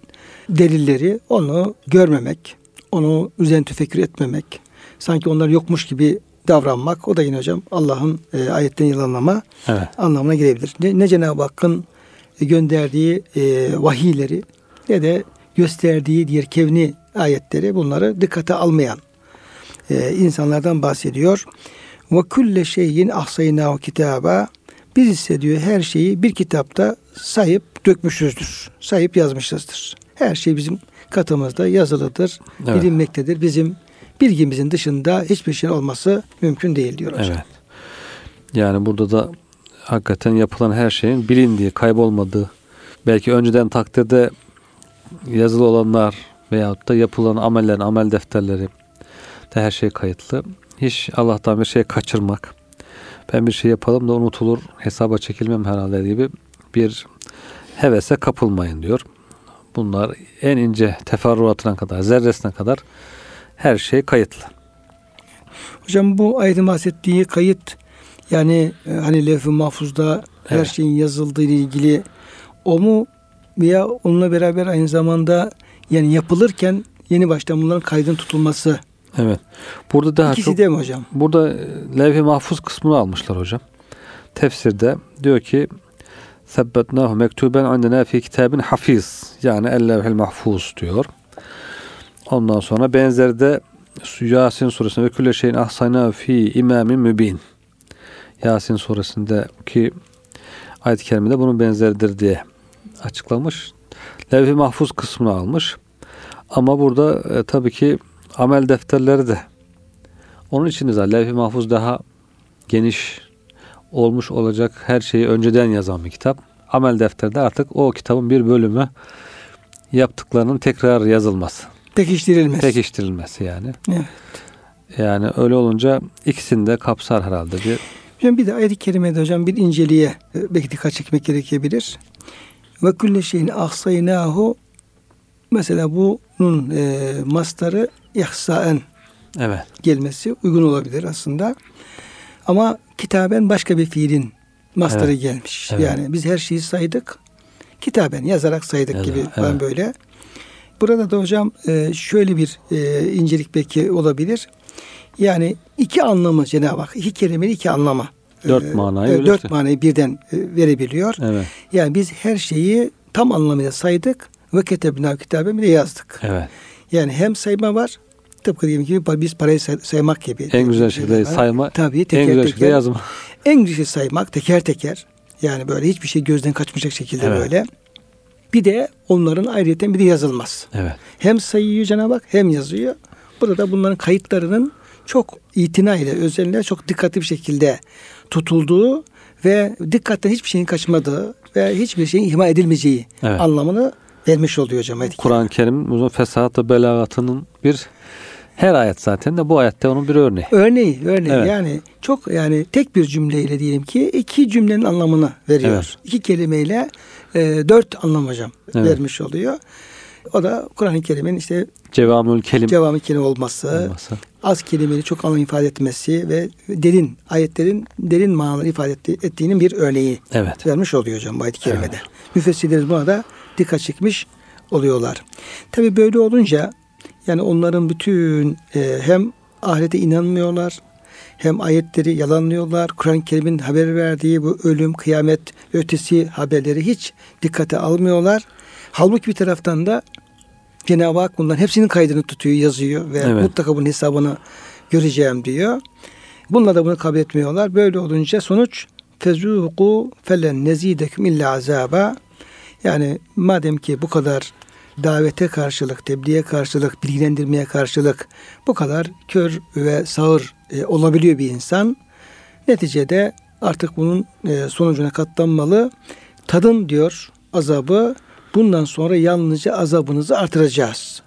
Speaker 1: delilleri onu görmemek, onu üzen tefekkür etmemek, sanki onlar yokmuş gibi davranmak. O da yine hocam Allah'ın e, ayetten yalanlama
Speaker 2: Evet.
Speaker 1: anlamına gelebilir. Ne, ne Cenab-ı Hakk'ın gönderdiği e, vahiyleri ne de gösterdiği diğer kevni ayetleri bunları dikkate almayan e, insanlardan bahsediyor. Ve külle şeyin ahsaynahu kitaba biz ise diyor her şeyi bir kitapta sayıp dökmüşüzdür. Sayıp yazmışızdır. Her şey bizim katımızda yazılıdır,
Speaker 2: Evet.
Speaker 1: bilinmektedir. Bizim bilgimizin dışında hiçbir şey olması mümkün değil diyor hocam.
Speaker 2: Evet. Yani burada da hakikaten yapılan her şeyin bilindiği, kaybolmadığı, belki önceden takdirde yazılı olanlar veyahut da yapılan amellerin, amel defterleri de her şey kayıtlı. Hiç Allah'tan bir şey kaçırmak, ben bir şey yapalım da unutulur, hesaba çekilmem herhalde gibi bir hevese kapılmayın diyor. Bunlar en ince teferruatına kadar, zerresine kadar her şey kayıtlı.
Speaker 1: Hocam bu ayetin bahsettiği kayıt yani e, hani levh-i mahfuzda her
Speaker 2: Evet.
Speaker 1: şeyin yazıldığı ile ilgili o mu veya onunla beraber aynı zamanda yani yapılırken yeni baştan bunların kaydın tutulması.
Speaker 2: Evet. Burada daha
Speaker 1: İkisi
Speaker 2: çok
Speaker 1: de mi hocam?
Speaker 2: Burada e, levh-i mahfuz kısmını almışlar hocam. Tefsirde diyor ki Sebbetnahu mektuben indena fi kitabin hafiz. Yani el-levhil mahfuz diyor. Ondan sonra benzeri de Yasin suresinde ve külle şeyin ahsayna fi imamin mübin. Yasin suresindeki ayet-i kerimede bunun benzeridir diye açıklamış. Levh-i mahfuz kısmını almış. Ama burada e, tabii ki amel defterleri de onun için de levh-i mahfuz daha geniş olmuş olacak her şeyi önceden yazan bir kitap. Amel defterde artık o kitabın bir bölümü yaptıklarının tekrar yazılması,
Speaker 1: Pekiştirilmesi.
Speaker 2: pekiştirilmesi yani.
Speaker 1: Evet.
Speaker 2: Yani öyle olunca ikisini de kapsar herhalde bir
Speaker 1: Hocam bir de ayet-i kerimede hocam bir inceliğe e, belki dikkat çekmek gerekebilir. Ve külle şeyin ahsaynahu mesela bunun e, mastarı ihsaen
Speaker 2: evet.
Speaker 1: gelmesi uygun olabilir aslında. Ama kitaben başka bir fiilin mastarı
Speaker 2: Evet.
Speaker 1: gelmiş.
Speaker 2: Evet.
Speaker 1: Yani biz her şeyi saydık. Kitaben yazarak saydık
Speaker 2: Yazar,
Speaker 1: gibi falan
Speaker 2: evet.
Speaker 1: böyle. Burada da hocam e, şöyle bir e, incelik belki olabilir. Yani iki anlamı Cenab-ı Hak, iki kelimenin iki anlamı.
Speaker 2: Dört
Speaker 1: e,
Speaker 2: manayı
Speaker 1: e, Dört manayı birden verebiliyor.
Speaker 2: Evet.
Speaker 1: Yani biz her şeyi tam anlamıyla saydık ve ketebna kitaben bir de yazdık.
Speaker 2: Evet.
Speaker 1: Yani hem sayma var tıpkı diyelim gibi biz parayı say- saymak gibi.
Speaker 2: En güzel şekilde sayma,
Speaker 1: Tabii
Speaker 2: en
Speaker 1: teker
Speaker 2: güzel
Speaker 1: teker.
Speaker 2: şekilde yazma.
Speaker 1: En güzel saymak teker teker. Yani böyle hiçbir şey gözden kaçmayacak şekilde
Speaker 2: Evet.
Speaker 1: böyle. Bir de onların ayrıyeten bir de yazılmaz.
Speaker 2: Evet.
Speaker 1: Hem sayıyor Cenab-ı Hak hem yazıyor. Burada da bunların kayıtlarının çok itina ile özellikle çok dikkatli bir şekilde tutulduğu ve dikkatten hiçbir şeyin kaçmadığı ve hiçbir şeyin ihmal edilmeyeceği
Speaker 2: Evet.
Speaker 1: anlamını vermiş oluyor hocam.
Speaker 2: Kur'an-ı Kerim fesat ve belagatının bir her ayet zaten de bu ayette onun bir örneği.
Speaker 1: Örneği, örneği
Speaker 2: Evet.
Speaker 1: yani çok yani tek bir cümleyle diyelim ki iki cümlenin anlamını veriyor.
Speaker 2: Evet.
Speaker 1: İki kelimeyle e, dört anlam hocam
Speaker 2: Evet.
Speaker 1: vermiş oluyor. O da Kur'an-ı Kerim'in işte
Speaker 2: Cevamül kelim
Speaker 1: cevabı kelime olması,
Speaker 2: olması.
Speaker 1: az kelimeli çok anlam ifade etmesi ve derin ayetlerin derin manaları ifade etti- ettiğinin bir örneği
Speaker 2: Evet.
Speaker 1: vermiş oluyor hocam bu ayet-i kerimede. Müfessirlerimiz buna da dikkat çekmiş oluyorlar. Tabi böyle olunca yani onların bütün e, hem ahirete inanmıyorlar hem ayetleri yalanlıyorlar. Kur'an-ı Kerim'in haber verdiği bu ölüm, kıyamet ötesi haberleri hiç dikkate almıyorlar. Halbuki bir taraftan da Cenab-ı Hak bunların hepsinin kaydını tutuyor, yazıyor ve
Speaker 2: Evet.
Speaker 1: mutlaka bunun hesabını göreceğim diyor. Bunlar da bunu kabul etmiyorlar. Böyle olunca sonuç fezuku felen nezideküm illa azaba. Yani madem ki bu kadar davete karşılık, tebliğe karşılık, bilgilendirmeye karşılık bu kadar kör ve sağır e, olabiliyor bir insan. Neticede artık bunun e, sonucuna katlanmalı. Tadın diyor azabı. Bundan sonra yalnızca azabınızı artıracağız.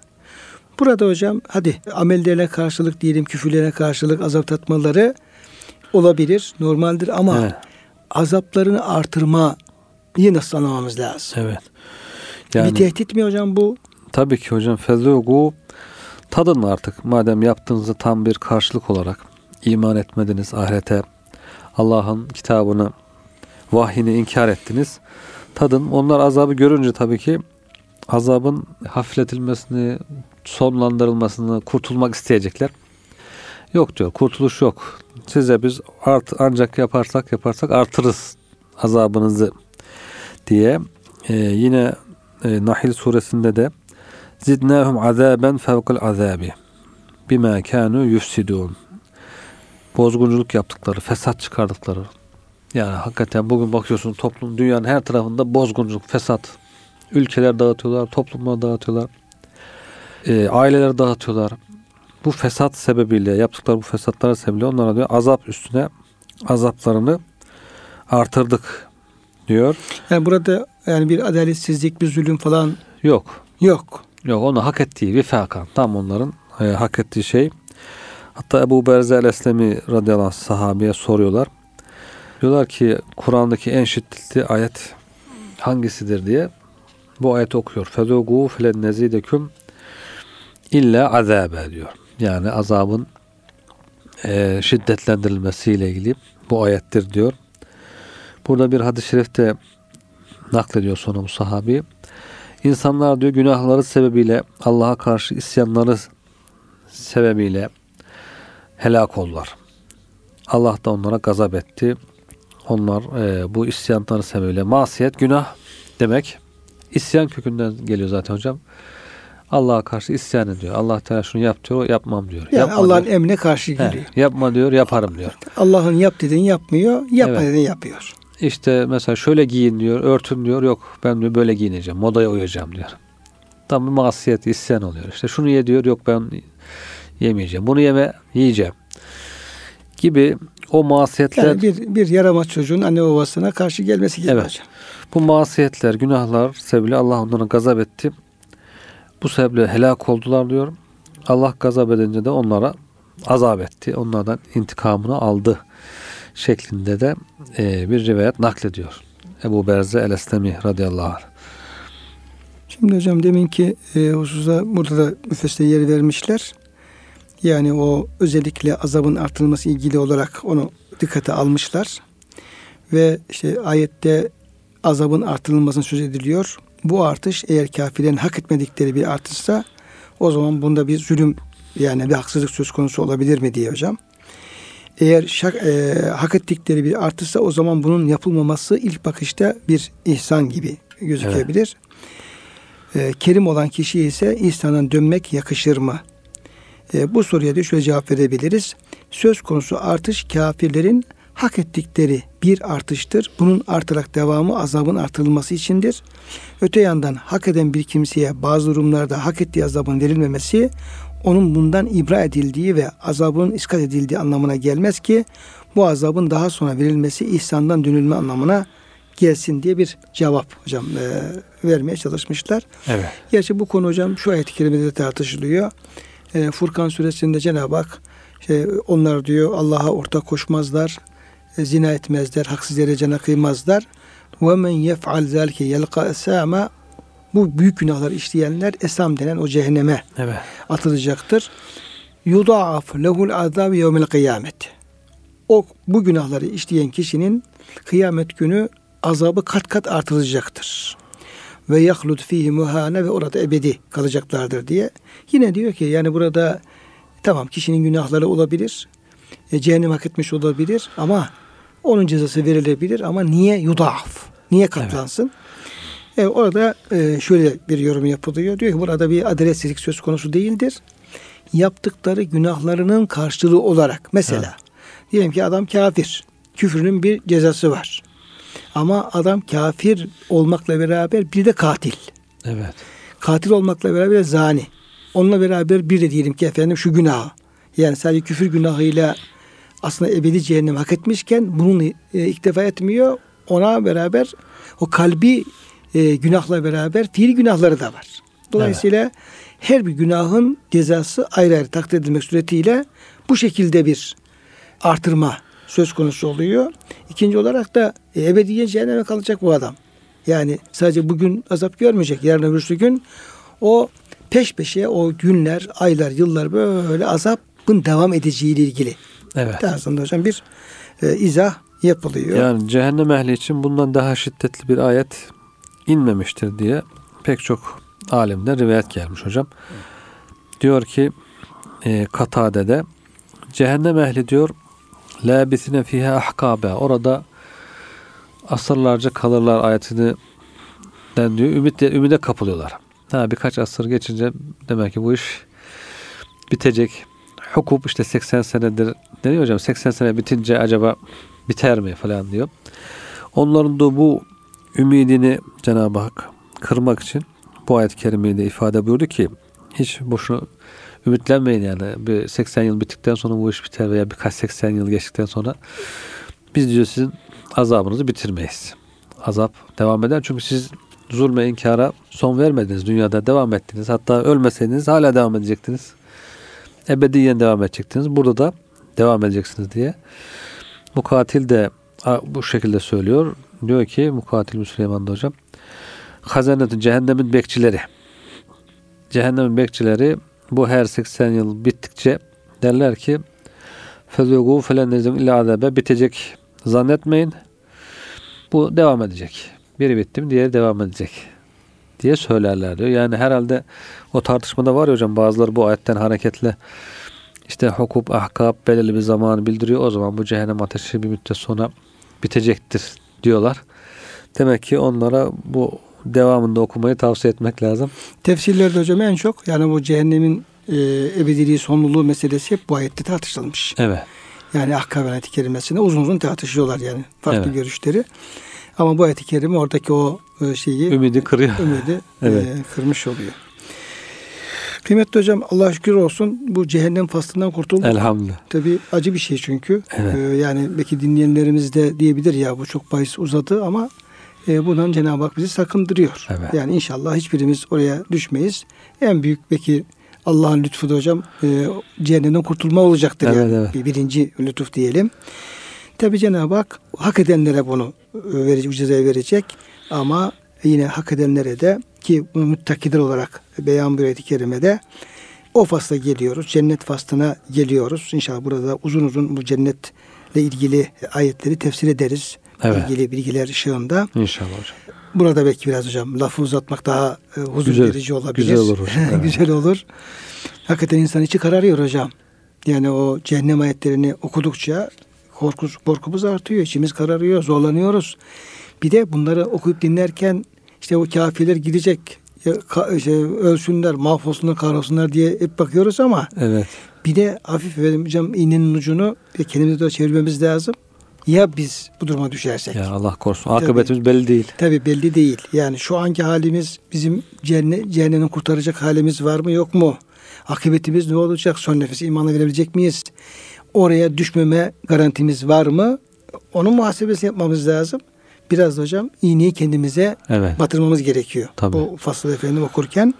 Speaker 1: Burada hocam hadi amellerine karşılık diyelim küfürlerine karşılık azap tatmaları olabilir, normaldir ama
Speaker 2: Evet.
Speaker 1: azaplarını artırmayı nasıl anlamamız lazım?
Speaker 2: Evet.
Speaker 1: Bir
Speaker 2: Yani
Speaker 1: tehdit mi hocam bu?
Speaker 2: tabii ki hocam fezugu tadın artık madem yaptığınızı tam bir karşılık olarak iman etmediniz ahirete Allah'ın kitabını vahyini inkar ettiniz. Tadın onlar azabı görünce tabii ki azabın hafifletilmesini, sonlandırılmasını, kurtulmak isteyecekler. Yok diyor, kurtuluş yok. Size biz art, ancak yaparsak yaparsak artırız azabınızı diye Ee, yine e, Nahil suresinde de zidnahum azaben fevkal azabi bima kanu yufsidun bozgunculuk yaptıkları, fesat çıkardıkları. Yani hakikaten bugün bakıyorsun toplum dünyanın her tarafında bozgunculuk, fesat. Ülkeler dağıtıyorlar, toplumlar dağıtıyorlar. E, aileler dağıtıyorlar. Bu fesat sebebiyle yaptıkları bu fesatlar sebebiyle onlara diyor azap üstüne azaplarını artırdık diyor.
Speaker 1: Yani burada yani bir adaletsizlik, bir zulüm falan
Speaker 2: Yok.
Speaker 1: yok.
Speaker 2: Yok onu hak ettiği vifakan. Tam onların e, hak ettiği şey. Hatta Ebu Berze el-Eslemi radıyallahu anh sahabeye soruyorlar. Diyorlar ki Kur'an'daki en şiddetli ayet hangisidir diye. Bu ayeti okuyor. Fezugu filen nezideküm illa azabe diyor. Yani azabın e, şiddetlendirilmesiyle ilgili bu ayettir diyor. Burada bir hadis-i şerifte naklediyor sonra bu sahabi. İnsanlar diyor günahları sebebiyle Allah'a karşı isyanları sebebiyle helak oldular. Allah da onlara gazap etti. Onlar e, bu isyanları sebebiyle masiyet günah demek. İsyan kökünden geliyor zaten hocam. Allah'a karşı isyan ediyor. Allah Teala şunu yap diyor, yapmam diyor.
Speaker 1: Yani Allah'ın emrine karşı
Speaker 2: He,
Speaker 1: geliyor.
Speaker 2: yapma diyor, yaparım diyor.
Speaker 1: Allah'ın yap dediğini yapmıyor, yapma
Speaker 2: Evet.
Speaker 1: dediğini yapıyor.
Speaker 2: İşte mesela şöyle giyin diyor, örtün diyor. Yok ben diyor böyle giyineceğim, modaya uyacağım diyor. Tam bir masiyet, isyan oluyor. İşte şunu ye diyor, yok ben yemeyeceğim. Bunu yeme, yiyeceğim. Gibi o masiyetler,
Speaker 1: Yani bir, bir yaramaz çocuğun anne babasına karşı gelmesi gibi
Speaker 2: Evet.
Speaker 1: hocam.
Speaker 2: bu masiyetler, günahlar sebebiyle Allah onlara gazap etti. Bu sebeple helak oldular diyor. Allah gazap edince de onlara azap etti. Onlardan intikamını aldı şeklinde de e, bir rivayet naklediyor. Ebu Berze el-Eslemi radıyallahu anh.
Speaker 1: Şimdi hocam deminki e, hususa burada da müfessir yeri vermişler. Yani o özellikle azabın artırılması ilgili olarak onu dikkate almışlar. Ve işte ayette azabın artırılmasını söz ediliyor. Bu artış eğer kafirlerin hak etmedikleri bir artışsa o zaman bunda bir zulüm yani bir haksızlık söz konusu olabilir mi diye hocam. Eğer şak, e, hak ettikleri bir artışsa o zaman bunun yapılmaması ilk bakışta bir ihsan gibi gözükebilir. E, kerim olan kişiye ise İslam'dan dönmek yakışır mı? E, bu soruya da şöyle cevap verebiliriz. Söz konusu artış kafirlerin hak ettikleri bir artıştır. Bunun artarak devamı azabın artırılması içindir. Öte yandan hak eden bir kimseye bazı durumlarda hak ettiği azabın verilmemesi onun bundan ibra edildiği ve azabın iskat edildiği anlamına gelmez ki bu azabın daha sonra verilmesi ihsandan dönülme anlamına gelsin diye bir cevap hocam e, vermeye çalışmışlar.
Speaker 2: Evet.
Speaker 1: Gerçi bu konu hocam şu ayet-i kerimede tartışılıyor. E, Furkan suresinde Cenab-ı Hak şey, onlar diyor Allah'a ortak koşmazlar, zina etmezler, haksız yere cana kıymazlar. Ve men yef'al zalike yelqa esama bu büyük günahlar işleyenler esam denen o cehenneme
Speaker 2: Evet.
Speaker 1: atılacaktır. Yudaaf lehul azab yevmel kıyamet. O bu günahları işleyen kişinin kıyamet günü azabı kat kat artılacaktır. Ve yahlut fihi muhane ve orada ebedi kalacaklardır diye. Yine diyor ki yani burada tamam kişinin günahları olabilir. E, cehennem hak etmiş olabilir ama onun cezası verilebilir ama niye yudaaf? Niye katlansın? E, orada e, şöyle bir yorum yapılıyor. Diyor ki burada bir adaletsizlik söz konusu değildir. Yaptıkları günahlarının karşılığı olarak mesela diyelim ki adam kafir. Küfrünün bir cezası var. Ama adam kafir olmakla beraber bir de katil.
Speaker 2: Evet.
Speaker 1: Katil olmakla beraber zani. Onunla beraber bir de diyelim ki efendim şu günahı. Yani sadece küfür günahıyla aslında ebedi cehennem hak etmişken bunun e, iktifa etmiyor. Ona beraber o kalbi e, günahla beraber fiil günahları da var. Dolayısıyla her bir günahın cezası ayrı ayrı takdir edilmek suretiyle bu şekilde bir artırma söz konusu oluyor. İkinci olarak da e, ebediyen cehenneme kalacak bu adam. Yani sadece bugün azap görmeyecek. Yarın öbürsü gün o peş peşe o günler, aylar, yıllar böyle azabın devam edeceğiyle ilgili.
Speaker 2: Evet.
Speaker 1: Tarzında hocam bir e, izah yapılıyor.
Speaker 2: Yani cehennem ehli için bundan daha şiddetli bir ayet inmemiştir diye pek çok alimden rivayet gelmiş hocam. Diyor ki e, Katade'de cehennem ehli diyor labisine fiha ahkabe orada asırlarca kalırlar ayetini den diyor. Ümit, ümide kapılıyorlar. Ha, birkaç asır geçince demek ki bu iş bitecek. Hukup işte 80 senedir ne diyor hocam 80 sene bitince acaba biter mi falan diyor. Onların da bu ümidini Cenab-ı Hak kırmak için bu ayet-i kerimeyi de ifade buyurdu ki hiç boşuna ümitlenmeyin yani. Bir 80 yıl bittikten sonra bu iş biter veya birkaç 80 yıl geçtikten sonra biz diyor sizin azabınızı bitirmeyiz. Azap devam eder çünkü siz zulme inkara son vermediniz. Dünyada devam ettiniz. Hatta ölmeseydiniz hala devam edecektiniz. Ebediyen devam edecektiniz. Burada da devam edeceksiniz diye. Mukatil de bu şekilde söylüyor. Diyor ki Mukatil Süleyman da hocam hazanetin cehennemin bekçileri cehennemin bekçileri bu her 80 yıl bittikçe derler ki fezugu felennezim illa azabe bitecek zannetmeyin. Bu devam edecek. Biri bitti mi diğeri devam edecek diye söylerler diyor. Yani herhalde o tartışmada var ya hocam bazıları bu ayetten hareketle işte hukup, ahkab belirli bir zamanı bildiriyor. O zaman bu cehennem ateşi bir müddet sonra bitecektir diyorlar. Demek ki onlara bu devamında okumayı tavsiye etmek lazım.
Speaker 1: Tefsirlerde hocam en çok yani bu cehennemin e, ebediliği sonluluğu meselesi hep bu ayette tartışılmış.
Speaker 2: Evet.
Speaker 1: Yani ahkam ayeti kerimesinde uzun uzun tartışıyorlar yani farklı
Speaker 2: Evet.
Speaker 1: görüşleri. Ama bu ayeti kerime oradaki o e, şeyi
Speaker 2: Ümidi kırıyor.
Speaker 1: ümidi
Speaker 2: Evet.
Speaker 1: e, kırmış oluyor. Kıymetli hocam Allah şükür olsun bu cehennem faslından kurtulduk.
Speaker 2: Elhamdülillah.
Speaker 1: Tabii acı bir şey çünkü.
Speaker 2: Evet.
Speaker 1: Ee, yani belki dinleyenlerimiz de diyebilir ya bu çok bahis uzadı ama e, bundan Cenab-ı Hak bizi sakındırıyor.
Speaker 2: Evet.
Speaker 1: Yani inşallah hiçbirimiz oraya düşmeyiz. En büyük belki Allah'ın lütfu da hocam e, cehennemden kurtulma olacaktır.
Speaker 2: Evet,
Speaker 1: yani.
Speaker 2: evet.
Speaker 1: Bir birinci lütuf diyelim. Tabi Cenab-ı Hak hak edenlere bunu e, verecek, cezayı verecek. Ama yine hak edenlere de ki bunu müttakiler olarak beyan bir ayet-i kerimede o fasla geliyoruz. Cennet faslına geliyoruz. İnşallah burada uzun uzun bu cennetle ilgili ayetleri tefsir ederiz.
Speaker 2: Evet.
Speaker 1: İlgili bilgiler ışığında.
Speaker 2: İnşallah hocam.
Speaker 1: Burada belki biraz hocam lafı uzatmak daha e, huzur
Speaker 2: Güzel,
Speaker 1: verici olabilir.
Speaker 2: güzel olur hocam, evet.
Speaker 1: güzel olur. Hakikaten insan içi kararıyor hocam. Yani o cehennem ayetlerini okudukça korkus, korkumuz artıyor. içimiz kararıyor, zorlanıyoruz. Bir de bunları okuyup dinlerken işte o kafirler gidecek. İşte, ölsünler, mahvolsunlar, kahrolsunlar diye hep bakıyoruz ama
Speaker 2: Evet.
Speaker 1: bir de hafif hocam iğnenin ucunu bir kendimize doğru çevirmemiz lazım. Ya biz bu duruma düşersek.
Speaker 2: Ya Allah korusun. Akıbetimiz belli değil.
Speaker 1: Tabi belli değil. Yani şu anki halimiz bizim cennet, cehennemin kurtaracak halimiz var mı yok mu? Akıbetimiz ne olacak? Son nefesi imanla verebilecek miyiz? Oraya düşmeme garantimiz var mı? Onun muhasebesini yapmamız lazım. Biraz da hocam iğneyi kendimize
Speaker 2: Evet.
Speaker 1: batırmamız gerekiyor.
Speaker 2: Tabii.
Speaker 1: Bu fasıl efendim okurken.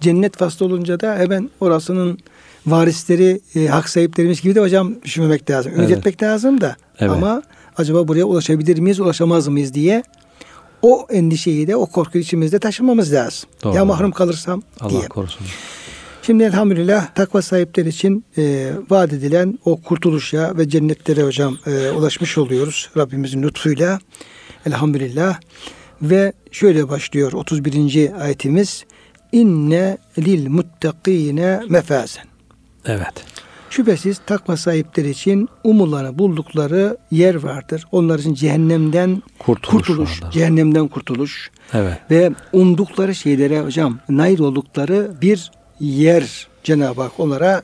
Speaker 1: Cennet faslı olunca da hemen orasının varisleri, e, hak sahiplerimiz gibi de hocam düşünmemek lazım. Ümit
Speaker 2: Evet.
Speaker 1: etmek lazım da.
Speaker 2: Evet.
Speaker 1: Ama acaba buraya ulaşabilir miyiz, ulaşamaz mıyız diye o endişeyi de o korkuyu içimizde taşımamız lazım.
Speaker 2: Doğru.
Speaker 1: Ya mahrum kalırsam
Speaker 2: Allah
Speaker 1: diye.
Speaker 2: korusun.
Speaker 1: Şimdi elhamdülillah takva sahipleri için e, vaat edilen o kurtuluşa ve cennetlere hocam e, ulaşmış oluyoruz Rabbimizin lütfuyla. Elhamdülillah. Ve şöyle başlıyor 31. ayetimiz. İnne lil muttakine mefazen.
Speaker 2: Evet.
Speaker 1: Şüphesiz takva sahipleri için umulanı buldukları yer vardır. Onlar için cehennemden
Speaker 2: Kurtuluş
Speaker 1: kurtuluş,
Speaker 2: vardır.
Speaker 1: cehennemden kurtuluş
Speaker 2: Evet.
Speaker 1: ve umdukları şeylere hocam nail oldukları bir yer Cenab-ı Hak onlara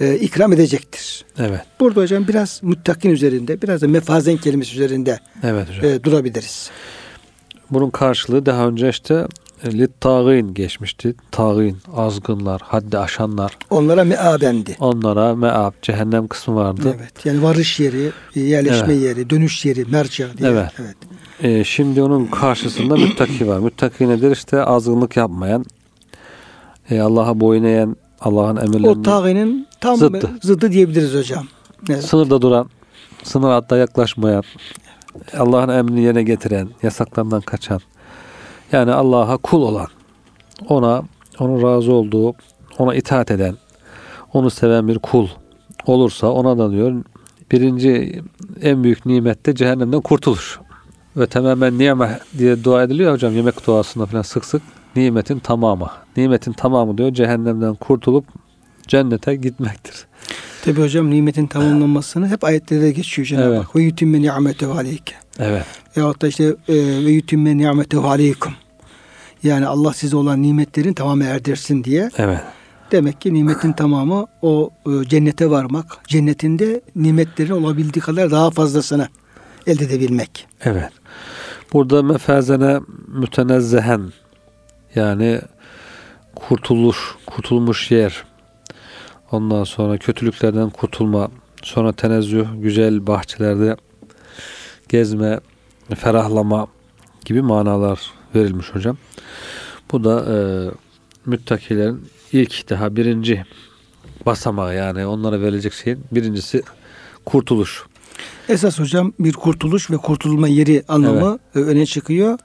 Speaker 1: e, ikram edecektir.
Speaker 2: Evet.
Speaker 1: Burada hocam biraz muttakin üzerinde, biraz da mefazen kelimesi üzerinde
Speaker 2: Evet hocam.
Speaker 1: e, durabiliriz.
Speaker 2: Bunun karşılığı daha önce işte e, littağin geçmişti. Tağin, azgınlar, haddi aşanlar.
Speaker 1: Onlara meabendi.
Speaker 2: Onlara meab, cehennem kısmı vardı.
Speaker 1: Evet. Yani varış yeri, e, yerleşme
Speaker 2: Evet.
Speaker 1: yeri, dönüş yeri, merca diye.
Speaker 2: Evet.
Speaker 1: evet.
Speaker 2: E, şimdi onun karşısında müttaki var. Müttaki nedir? İşte azgınlık yapmayan, e, Allah'a boyun eğen, Allah'ın
Speaker 1: O
Speaker 2: emirlerini
Speaker 1: tağinin tam
Speaker 2: Zıttı.
Speaker 1: zıddı diyebiliriz hocam. Evet.
Speaker 2: sınırda duran, sınır hatta yaklaşmayan, Allah'ın emrini yerine getiren, yasaklarından kaçan, yani Allah'a kul olan, ona, onun razı olduğu, ona itaat eden, onu seven bir kul olursa ona da diyor birinci en büyük nimet de cehennemden kurtuluş. Ve tamamen niyeme diye dua ediliyor hocam yemek duasında falan sık sık. Nimetin tamamı. Nimetin tamamı diyor cehennemden kurtulup cennete gitmektir.
Speaker 1: Tabi hocam nimetin tamamlanmasını hep ayetlerde geçiyor Cenab-ı
Speaker 2: Evet.
Speaker 1: Hak. Ve yutimme ni'metehu aleyke.
Speaker 2: Evet.
Speaker 1: Veyahut da işte e, ve yutimme ni'metehu aleykum. Yani Allah size olan nimetlerin tamamı erdirsin diye.
Speaker 2: Evet.
Speaker 1: Demek ki nimetin tamamı o e, cennete varmak. Cennetinde nimetlerin olabildiği kadar daha fazlasını elde edebilmek.
Speaker 2: Evet. Burada mefazene mütenezzehen yani kurtuluş, kurtulmuş yer. Ondan sonra kötülüklerden kurtulma, sonra tenezzüh, güzel bahçelerde gezme, ferahlama gibi manalar verilmiş hocam. Bu da e, müttakilerin ilk daha birinci basamağı yani onlara verilecek şeyin birincisi kurtuluş.
Speaker 1: Esas hocam bir kurtuluş ve kurtulma yeri anlamı e, öne çıkıyor.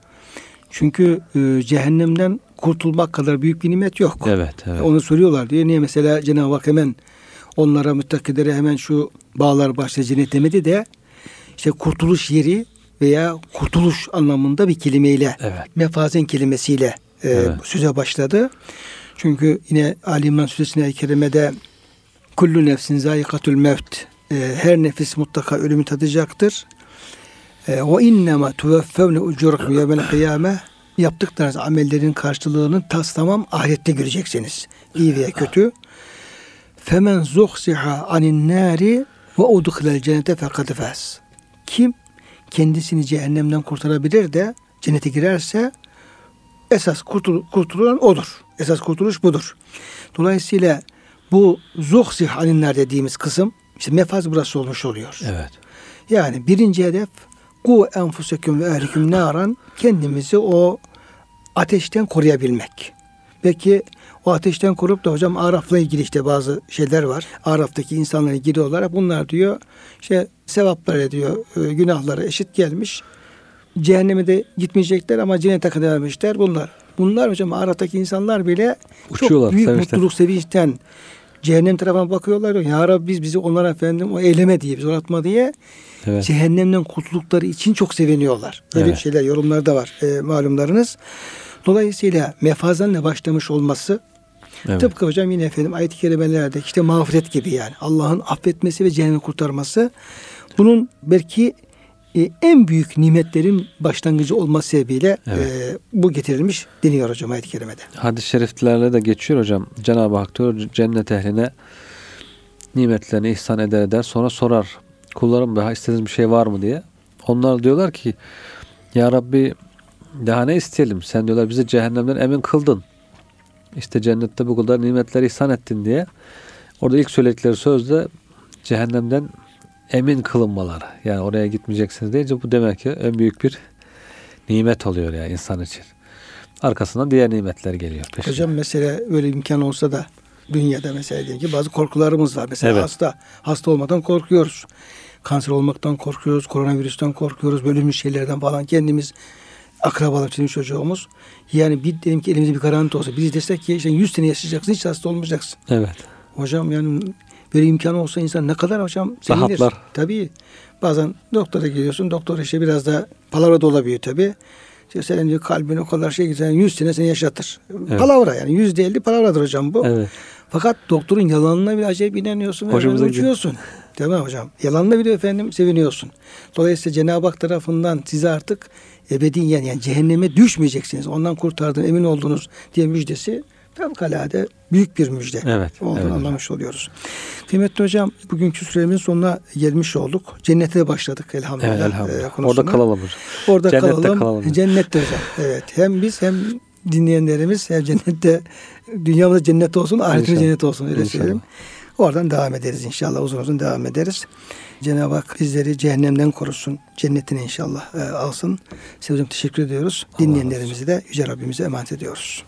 Speaker 1: Çünkü e, cehennemden kurtulmak kadar büyük bir nimet yok.
Speaker 2: Evet, evet.
Speaker 1: Onu soruyorlar diye. Niye mesela Cenab-ı Hak hemen onlara müttakilere hemen şu bağlar başta cennet demedi de işte kurtuluş yeri veya kurtuluş anlamında bir kelimeyle
Speaker 2: Evet.
Speaker 1: mefazen kelimesiyle e,
Speaker 2: Evet.
Speaker 1: söze başladı. Çünkü yine Ali İmran Suresi'ne kerimede kullu nefsin zayikatul mevt e, her nefis mutlaka ölümü tadacaktır. E, o innema tuveffevne ucurakum yevmel kıyame yaptıklarınız amellerin karşılığını tas tamam ahirette göreceksiniz. İyi veya kötü. Femen zuhsiha anin nari ve udkhilel cennete fekad faz. Kim kendisini cehennemden kurtarabilir de cennete girerse esas kurtul kurtulan odur. Esas kurtuluş budur. Dolayısıyla bu zuhsih aninler dediğimiz kısım işte mefaz burası olmuş oluyor.
Speaker 2: Evet.
Speaker 1: Yani birinci hedef ku enfusekum ve ehlikum naran kendimizi o ateşten koruyabilmek. Peki o ateşten korup da hocam Araf'la ilgili işte bazı şeyler var. Araf'taki insanlara ilgili olarak bunlar diyor işte sevapları diyor e, günahları eşit gelmiş. Cehenneme de gitmeyecekler ama cennete kadar vermişler bunlar. Bunlar hocam Araf'taki insanlar bile
Speaker 2: Uçuyorlar,
Speaker 1: çok büyük
Speaker 2: sevinçten.
Speaker 1: mutluluk sevinçten cehennem tarafına bakıyorlar. Ya Rabbi biz bizi onlara efendim o eyleme diye bizi uğratma diye
Speaker 2: Evet.
Speaker 1: cehennemden kurtuldukları için çok seviniyorlar. Böyle
Speaker 2: Evet.
Speaker 1: şeyler yorumlarda var e, malumlarınız. Dolayısıyla mefazanla başlamış olması
Speaker 2: Evet.
Speaker 1: tıpkı hocam yine efendim ayet-i kerimelerde işte mağfiret gibi yani Allah'ın affetmesi ve cehennemi kurtarması bunun belki e, en büyük nimetlerin başlangıcı olması sebebiyle
Speaker 2: Evet.
Speaker 1: e, bu getirilmiş deniyor hocam ayet-i kerimede.
Speaker 2: Hadis-i şeriflerle de geçiyor hocam. Cenab-ı Hak diyor cennet ehline nimetlerini ihsan eder eder sonra sorar. kullarım daha istediğiniz bir şey var mı diye. Onlar diyorlar ki ya Rabbi daha ne isteyelim? Sen diyorlar bizi cehennemden emin kıldın. İşte cennette bu kadar nimetleri ihsan ettin diye. Orada ilk söyledikleri sözde cehennemden emin kılınmaları. Yani oraya gitmeyeceksiniz deyince bu demek ki en büyük bir nimet oluyor ya insan için. Arkasından diğer nimetler geliyor. peşine.
Speaker 1: Hocam mesela öyle imkan olsa da dünyada mesela diyelim ki bazı korkularımız var. Mesela
Speaker 2: Evet.
Speaker 1: hasta hasta olmadan korkuyoruz. Kanser olmaktan korkuyoruz, koronavirüsten korkuyoruz, bir şeylerden falan kendimiz akrabalar için çocuğumuz. Yani bir diyelim ki elimizde bir garanti olsa biz desek ki işte 100 sene yaşayacaksın hiç hasta olmayacaksın.
Speaker 2: Evet.
Speaker 1: Hocam yani böyle imkanı olsa insan ne kadar hocam sevinir.
Speaker 2: Rahatlar.
Speaker 1: Tabii. Bazen doktora gidiyorsun. Doktor işte biraz da palavra da olabiliyor tabii. İşte senin diyor kalbin o kadar şey güzel 100 sene seni yaşatır.
Speaker 2: Evet.
Speaker 1: Palavra yani yüzde elli palavradır hocam bu.
Speaker 2: Evet.
Speaker 1: Fakat doktorun yalanına bile acayip inanıyorsun.
Speaker 2: Hoşumuza
Speaker 1: uçuyorsun. Değil mi hocam? Yalanına bile efendim seviniyorsun. Dolayısıyla Cenab-ı Hak tarafından size artık ebediyen yani cehenneme düşmeyeceksiniz. Ondan kurtardığın emin olduğunuz diye müjdesi fevkalade büyük bir müjde
Speaker 2: Evet,
Speaker 1: olduğunu
Speaker 2: evet hocam.
Speaker 1: anlamış oluyoruz. Kıymetli hocam bugünkü süremizin sonuna gelmiş olduk. Cennete başladık elhamdülillah.
Speaker 2: Evet elhamdülillah.
Speaker 1: e.
Speaker 2: Orada kalalım hocam.
Speaker 1: Orada
Speaker 2: Cennette
Speaker 1: kalalım.
Speaker 2: kalalım.
Speaker 1: Cennette hocam. Evet. Hem biz hem dinleyenlerimiz hem cennette dünyamızda cennet olsun, ahiretimiz cennet olsun öyle
Speaker 2: İnşallah.
Speaker 1: söyleyeyim. Oradan devam ederiz inşallah. Uzun uzun devam ederiz. Cenab-ı Hak bizleri cehennemden korusun. Cennetine inşallah e, alsın. Size hocam teşekkür ediyoruz.
Speaker 2: Allah
Speaker 1: Dinleyenlerimizi de Yüce Rabbimize emanet ediyoruz.